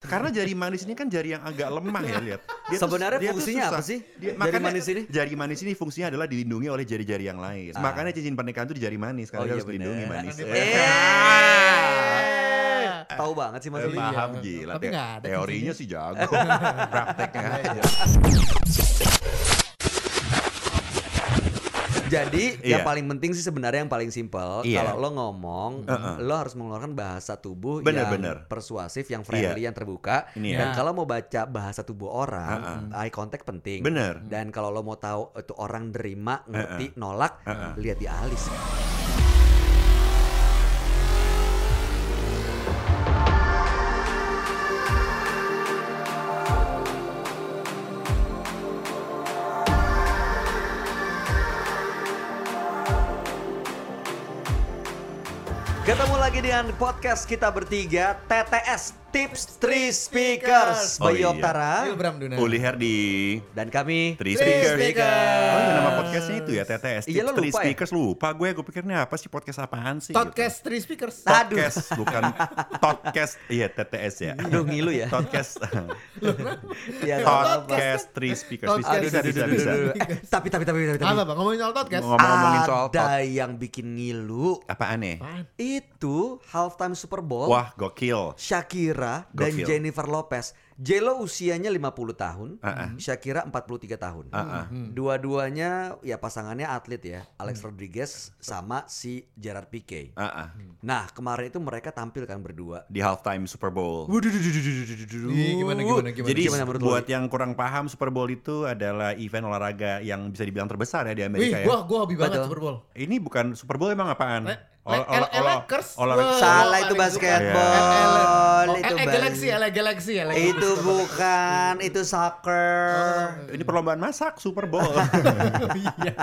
Karena jari manis ini kan jari yang agak lemah ya lihat. Dia tuh- Sebenarnya dia tuh fungsinya susah. apa sih? Dia, Jari makanya manis ini? Jari manis ini fungsinya adalah dilindungi oleh jari-jari yang lain. Ah. Makanya cincin pernikahan itu di jari manis karena Oh, dia iya harus dilindungi manis. Eh. Tahu banget sih Mas Eh, paham Iya. gila. Tapi Te- nggak ada Teorinya sih jago. Prakteknya aja. Jadi Iya. yang paling penting sih sebenarnya yang paling simpel Iya. kalau lo ngomong Heeh. lo harus mengeluarkan bahasa tubuh Bener, yang bener. persuasif, yang friendly, yang terbuka. Ini Dan kalau mau baca bahasa tubuh orang, eye contact penting. Bener. Dan kalau lo mau tahu itu orang nerima, ngerti, nolak, lihat di alis. Lagi dengan podcast kita bertiga TTS Tips 3 Speakers Oh, Bayu iya. Oktara Bram Duna. Uli Herdi. dan kami Three Three speakers. speakers. Oh, ini nama podcastnya itu ya TTS. Iya, lo Tips Three lupa ya? speakers lupa gue. Gue pikirnya apa sih podcast apaan sih? Podcast Three Speakers. Gitu. Podcast bukan podcast. Iya TTS ya. Aduh ngilu ya Podcast. Iya, podcast Three speakers. Bisa bisa bisa bisa. Eh, Tapi tapi tapi tapi tapi Apa bang? Ngomongin soal podcast. Ngomong-ngomongin soal ada pod. yang bikin ngilu Apaan nih? Itu halftime Super Bowl Wah gokil. Shakira dan Gokil. Jennifer Lopez. Jelo usianya 50 tahun, Ah, Shakira 43 tahun. Ah, ah. Dua-duanya ya pasangannya atlet ya, Alex Rodriguez sama si Gerard Piqué. Ah, ah. Nah, kemarin itu mereka tampil kan berdua. Di halftime Super Bowl. Gimana gimana gimana. Jadi Gimana buat lo? yang kurang paham Super Bowl itu adalah event olahraga yang bisa dibilang terbesar ya di Wih, Amerika ya. gua gua hobi banget Betul. Super Bowl. Ini bukan Super Bowl emang apaan? Lakers. Salah itu basketball. Oh, itu eh, eh, Galaxy, LA Galaxy, LA Itu bukan, itu soccer. Ini perlombaan masak Super Bowl. Iya.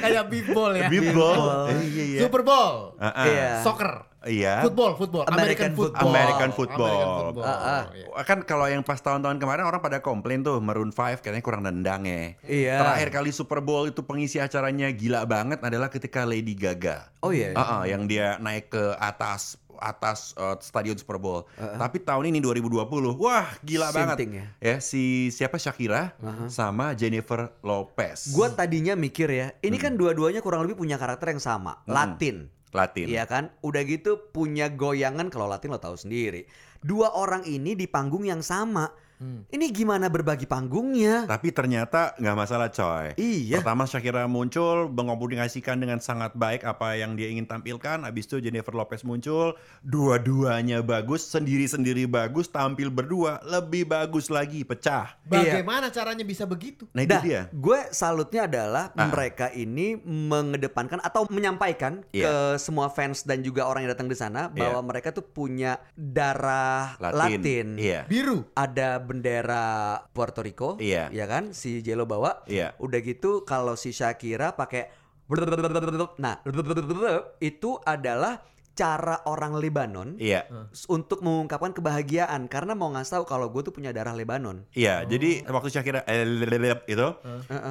Kayak big ball ya. Big Bowl. Eh, Iya iya. Super Bowl. Iya. Soccer. Iya. Football, football. American American, football. football. American football. American football. Ah, ah. Iya. Kan kalau yang pas tahun-tahun kemarin orang pada komplain tuh Maroon 5 katanya kurang nendang ya. Iya. Terakhir kali Super Bowl itu pengisi acaranya gila banget adalah ketika Lady Gaga. Oh iya. Ah, ah, yang dia naik ke atas atas uh, stadion Super Bowl. Tapi tahun ini 2020, wah gila Sinting banget. Ya. si siapa Shakira Uh-huh. sama Jennifer Lopez. Gue tadinya mikir ya, ini kan dua-duanya kurang lebih punya karakter yang sama, Latin. Latin. Iya kan? Udah gitu punya goyangan kalau Latin lo tahu sendiri. Dua orang ini di panggung yang sama. Ini gimana berbagi panggungnya? Tapi ternyata nggak masalah coy. Iya. Pertama Shakira muncul, mengomunikasikan dengan sangat baik apa yang dia ingin tampilkan. Abis itu Jennifer Lopez muncul, dua-duanya bagus, sendiri-sendiri bagus, tampil berdua lebih bagus lagi, pecah. Bagaimana caranya bisa begitu? Nah itu Nah, dia. gue salutnya adalah Ah. mereka ini mengedepankan atau menyampaikan Iya. ke semua fans dan juga orang yang datang di sana bahwa mereka tuh punya darah Latin. Latin. Iya. Biru. Ada bendera Puerto Rico, Iya. ya kan? Si Jelo bawa. Iya. Udah gitu kalau si Shakira pakai nah itu adalah cara orang Lebanon Iya. untuk mengungkapkan kebahagiaan karena mau ngasih tahu kalau gue tuh punya darah Lebanon. Iya, jadi waktu Shakira eh, itu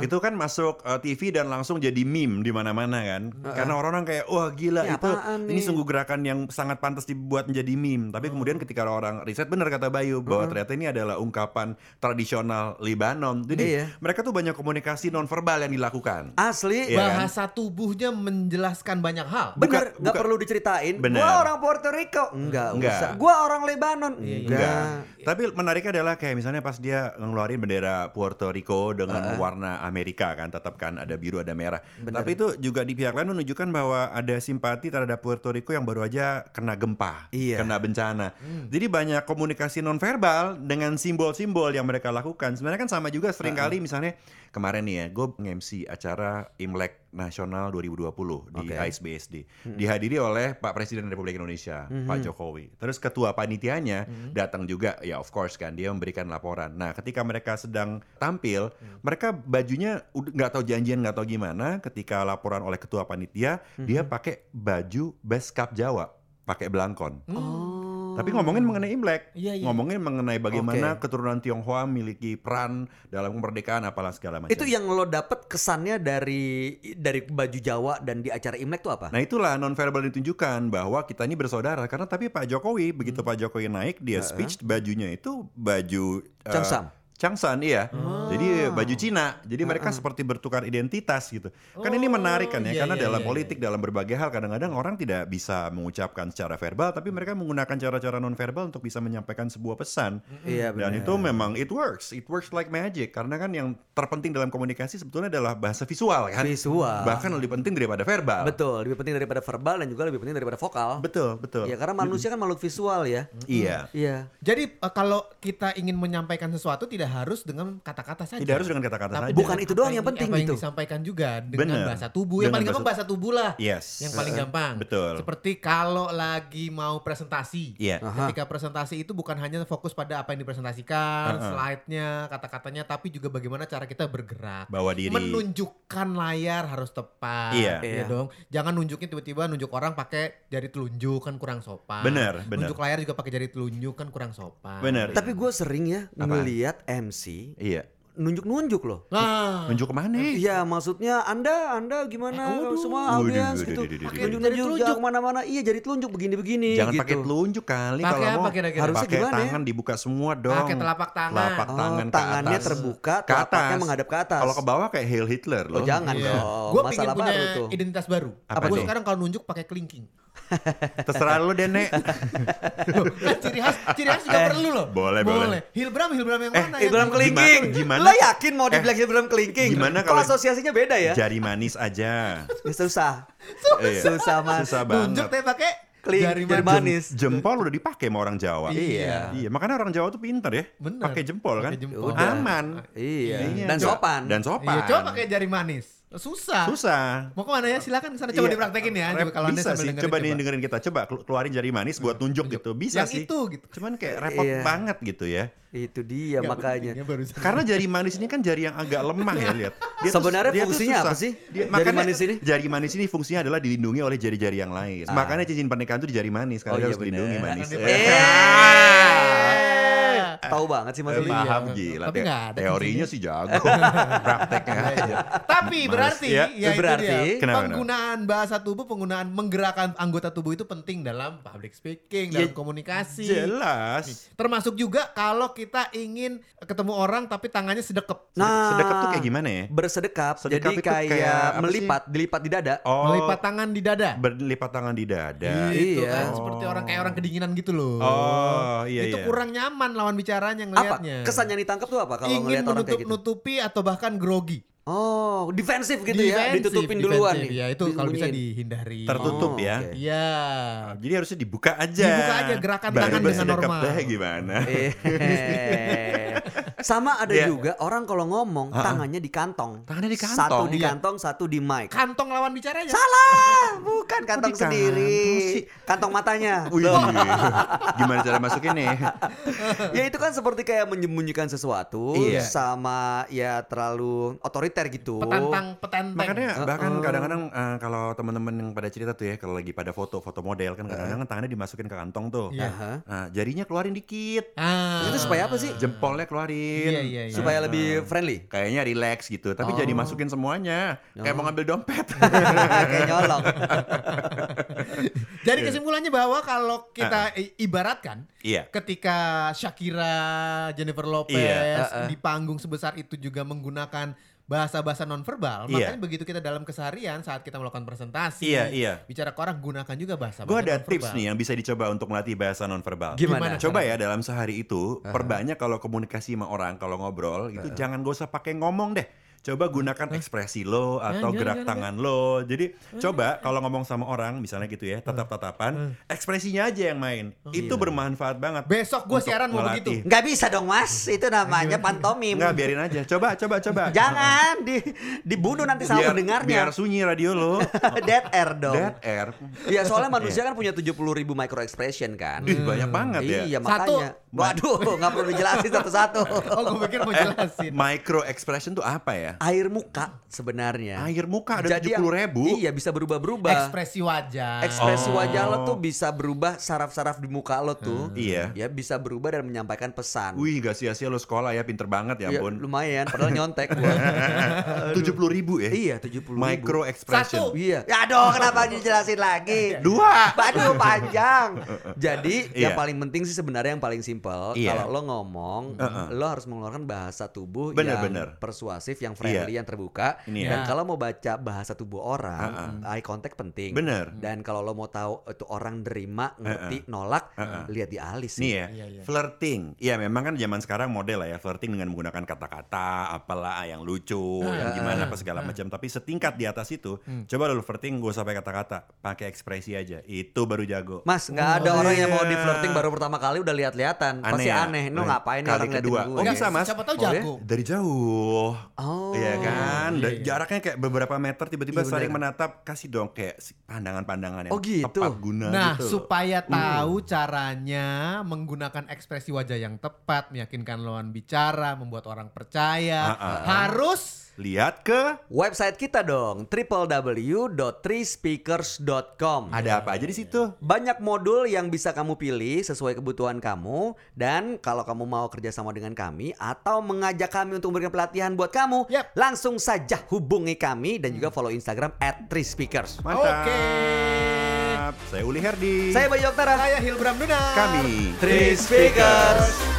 itu kan masuk eh, TV dan langsung jadi meme di mana-mana kan. Karena orang-orang kayak wah gila Ini itu apaan ini nih?" sungguh gerakan yang sangat pantas dibuat menjadi meme. Tapi kemudian ketika orang riset benar kata Bayu bahwa ternyata ini adalah ungkapan tradisional Lebanon. Jadi Iya. mereka tuh banyak komunikasi nonverbal yang dilakukan. Asli, kan? Bahasa tubuhnya menjelaskan banyak hal. bener nggak perlu diceritain. Bener. Gua orang Puerto Rico, enggak, Enggak. usah. Gua orang Lebanon, Enggak. enggak. Tapi menariknya adalah kayak misalnya pas dia ngeluarin bendera Puerto Rico dengan warna Amerika kan, tetap kan ada biru ada merah. Tapi itu juga di pihak lain menunjukkan bahwa ada simpati terhadap Puerto Rico yang baru aja kena gempa, Iya. kena bencana. Jadi banyak komunikasi nonverbal dengan simbol-simbol yang mereka lakukan. Sebenarnya kan sama juga sering kali misalnya kemarin nih ya, gue nge-MC acara Imlek Nasional 2020 di Oke. AISBSD. Dihadiri oleh Pak Presiden Republik Indonesia, Pak Jokowi. Terus ketua panitianya datang juga, ya of course kan, dia memberikan laporan. Nah, ketika mereka sedang tampil, mereka bajunya nggak tahu janjian nggak tahu gimana. Ketika laporan oleh ketua panitia, dia pakai baju best cup Jawa, pakai belangkon. Oh. Tapi ngomongin mengenai Imlek, Iya, iya. ngomongin mengenai bagaimana Oke. keturunan Tionghoa memiliki peran dalam kemerdekaan apalah segala macam. Itu yang lo dapet kesannya dari dari baju Jawa dan di acara Imlek tuh apa? Nah itulah nonverbal ditunjukkan bahwa kita ini bersaudara karena tapi Pak Jokowi Hmm. begitu Pak Jokowi naik dia speech bajunya itu baju eh, Changsam. Changsan iya. Jadi baju Cina. Jadi mereka seperti bertukar identitas gitu. Kan ini menarik kan ya iya, karena iya, dalam iya, politik dalam berbagai hal kadang-kadang orang tidak bisa mengucapkan secara verbal tapi mereka menggunakan cara-cara nonverbal untuk bisa menyampaikan sebuah pesan. Iya Dan itu memang it works. It works like magic karena kan yang terpenting dalam komunikasi sebetulnya adalah bahasa visual kan. Visual. Bahkan lebih penting daripada verbal. Betul, lebih penting daripada verbal dan juga lebih penting daripada vokal. Betul, betul. Ya karena manusia kan makhluk visual ya. Iya. Iya. Jadi eh, kalau kita ingin menyampaikan sesuatu tidak harus dengan kata-kata saja. Tidak harus dengan kata-kata saja. Bukan itu doang yang penting apa yang disampaikan juga dengan Bener. bahasa tubuh. Yang Dengan paling gampang bahasa- bahasa tubuh lah. Yes. Yang paling gampang. Betul. Seperti kalau lagi mau presentasi. Iya. Aha. Ketika presentasi itu bukan hanya fokus pada apa yang dipresentasikan, Uh-uh. slide-nya, kata-katanya, tapi juga bagaimana cara kita bergerak. Bawa diri. Menunjukkan layar harus tepat. Iya. ya Iya. dong. Jangan nunjukin tiba-tiba nunjuk orang pakai jari telunjuk kan kurang sopan. Bener, bener. Nunjuk layar juga pakai jari telunjuk kan kurang sopan. Bener. Tapi gue sering ya Apaan? ngelihat MC Iya. Nunjuk-nunjuk loh. Nah, Nunjuk ke mana? Iya, maksudnya Anda, Anda gimana Eh, semua waduh, gitu. Nunjuk-nunjuk jangan telunjuk. ke mana-mana. Iya, jadi telunjuk begini-begini Jangan gitu. pakai telunjuk kali Pakai kalau apa mau. kira-kira? Harusnya pakai gimana ya? tangan dibuka semua dong. Pakai telapak tangan. Telapak Oh, tangan ke tangannya atas. terbuka, ke telapaknya atas. menghadap ke atas. Kalau ke bawah kayak Hail Hitler loh. Oh, jangan Iya. dong. Gue pengen Masalah punya baru tuh. identitas baru. Apa Gue sekarang kalau nunjuk pakai kelingking. Terserah lu deh, Nek. kan ciri khas, ciri khas juga Eh, perlu loh. boleh, boleh. Hilbram, Hilbram yang Eh, mana? Ibram yang kelingking. gimana- Lo yakin mau dibilang Ibram kelingking? gimana Kok kalau- asosiasinya beda ya? Jari manis aja. Ya, susah. Iya. Susah, Mas. Susah banget. teh pakai Keling, jari jari manis. manis. Jempol udah dipakai sama orang Jawa. Iya. Iya, makanya orang Jawa tuh pinter ya. Bener. Pakai jempol kan. Pakai jempol. Udah. Aman. Iya. Iya, Dan sopan. Dan sopan. Iya, coba pakai jari manis. Susah. Susah. Mau ke mana ya? Silakan ke sana coba Iya. dipraktekin ya. Coba Rep- kalau Anda bisa sih. dengerin, Coba nih dengerin kita. Coba kelu- keluarin jari manis buat tunjuk gitu. Bisa Yang sih. itu gitu. Cuman kayak repot Iya. banget gitu ya. Itu dia Nggak makanya. Karena jari manis ini kan jari yang agak lemah ya lihat. Dia tuh- Sebenarnya dia tuh fungsinya susah. apa sih? Dia, Jari makanya manis ini? Jari manis ini fungsinya adalah dilindungi oleh jari-jari yang lain. Ah. Makanya cincin pernikahan tuh di jari manis karena Oh, dia iya harus dilindungi manis. Eh, dia- Tahu banget sih Mas Oli. paham Iya. gila. Tapi nggak ada teorinya sih jago. Prakteknya aja. Tapi Males. berarti Ya. ya, itu Berarti? dia. Kenapa, penggunaan bahasa tubuh, penggunaan menggerakkan anggota tubuh itu penting dalam public speaking, dalam Ya, komunikasi. Jelas. Termasuk juga kalau kita ingin ketemu orang tapi tangannya sedekep. Nah, Sedekap tuh kayak gimana ya? Bersedekap, Sedekap jadi kayak, kayak melipat, dilipat di dada. Oh, Melipat tangan di dada. berlipat tangan di dada. Gitu Iya. kan, seperti orang kayak orang kedinginan gitu loh. Oh, iya itu iya. kurang nyaman lawan bicaranya Apa? ngelihatnya. Kesan yang ditangkap tuh apa kalau ingin ngelihat orang kayak gitu? menutup-nutupi atau bahkan grogi. Oh, defensif gitu ya, Defensif, ditutupin duluan nih. Ya itu kalau bisa dihindari. Tertutup Oh, ya. Iya. Jadi harusnya dibuka aja. Dibuka aja, gerakan Baru tangan dengan normal. deh gimana? Eh. Sama ada Dia- juga orang kalau ngomong Ah, ah. tangannya di kantong. Tangannya di Satu kantong. di Iya. kantong, satu di mic. Kantong lawan bicaranya. Salah, bukan kantong kantong sendiri. Kantong matanya. Wih, gimana cara masukin nih? ya itu kan seperti kayak menyembunyikan sesuatu Iya. sama ya terlalu otoriter gitu. Petantang, petenteng. Makanya bahkan kadang-kadang eh, kalau teman-teman yang pada cerita tuh ya kalau lagi pada foto foto model kan kadang-kadang tangannya dimasukin ke kantong tuh. Iya. Nah, jarinya keluarin dikit. Ah. Itu supaya apa sih? Jempolnya keluarin. Iya, iya, iya. Supaya lebih friendly. Kayaknya relax gitu, tapi jadi Oh. masukin semuanya. Kayak mau ngambil dompet. kayak nyolong. Jadi kesimpulannya bahwa kalau kita i- ibaratkan Iya. ketika Shakira, Jennifer Lopez Iya, uh-uh. di panggung sebesar itu juga menggunakan bahasa-bahasa nonverbal, Iya. makanya begitu kita dalam keseharian saat kita melakukan presentasi, Iya, iya. bicara ke orang gunakan juga bahasa. Gue ada tips nih yang bisa dicoba untuk melatih bahasa nonverbal. Gimana? Coba ya dalam sehari itu perbanyak kalau komunikasi sama orang kalau ngobrol itu jangan gak usah pakai ngomong deh. Coba gunakan ekspresi lo atau jangan, gerak jangan, tangan lo. Jadi coba kalau ngomong sama orang misalnya gitu ya, tatap-tatapan, ekspresinya aja yang main. itu bermanfaat banget. Besok gue siaran mau begitu. Nggak bisa dong mas, itu namanya pantomim. Enggak, biarin aja. Coba, coba, coba. Jangan di, dibunuh nanti sama biar, pendengarnya. biar sunyi radio lo. Dead air dong. Dead air. Ya soalnya manusia kan punya 70 ribu micro expression kan. Ih, banyak banget ya. Iya Satu. makanya. Waduh, nggak perlu dijelasin satu-satu. Oh gue pikir mau Eh, jelasin. micro expression tuh apa ya? Ya? air muka sebenarnya. Air muka ada Jadi tujuh puluh yang- ribu. Iya bisa berubah-berubah. Ekspresi wajah. Ekspresi Oh. wajah lo tuh bisa berubah saraf-saraf di muka lo tuh. Iya. Ya bisa berubah dan menyampaikan pesan. Wih, gak sia-sia lo sekolah ya, pinter banget ya Ya, ampun. lumayan padahal nyontek gua. Tujuh puluh ribu ya? iya, 70 ribu. Micro expression. Satu. Iya. Ya dong, kenapa dijelasin lagi? Dua. Waduh panjang. Jadi yang Iya. paling penting sih sebenarnya yang paling simpel. Iya. Kalau lo ngomong, lo harus mengeluarkan bahasa tubuh Bener, yang bener. persuasif, yang friendly, yang terbuka. Ini Dan ya. kalau mau baca bahasa tubuh orang, eye contact penting. Bener. Dan kalau lo mau tahu itu orang derima, ngerti, nolak, lihat di alis. Nih sih. ya, Iya, iya. flirting. Iya memang kan zaman sekarang model lah ya, flirting dengan menggunakan kata-kata, apalah yang lucu, yang gimana apa segala macam. Tapi setingkat di atas itu, Hmm. coba lo flirting gak usah pakai kata-kata, pakai ekspresi aja. Itu baru jago. Mas, nggak ada orang yang mau di iya. flirting baru pertama kali udah lihat-lihatan. Aneh Pasti ya? aneh. Ini Eh, ngapain nih kali orang kedua. gue? Oh, Enggak, bisa, Mas. Siapa tahu Oh, ya? jago. Dari jauh. Oh. Iya kan, iya, iya. jaraknya kayak beberapa meter tiba-tiba Iya, saling menatap, kasih dong kayak pandangan-pandangan yang Oh, gitu. tepat guna Nah, gitu. supaya tahu caranya menggunakan ekspresi wajah yang tepat, meyakinkan lawan bicara, membuat orang percaya, ah, ah. harus Lihat ke Website kita dong, www.treespeakers.com. ada apa aja di situ. Banyak modul yang bisa kamu pilih sesuai kebutuhan kamu dan kalau kamu mau kerjasama dengan kami atau mengajak kami untuk memberikan pelatihan buat kamu, Yap. langsung saja hubungi kami dan juga follow Instagram @treespeakers. Mantap. Oke. Saya Uli Herdi. Saya Bayu Oktara. saya Hilbram Duna. kami Three Speakers.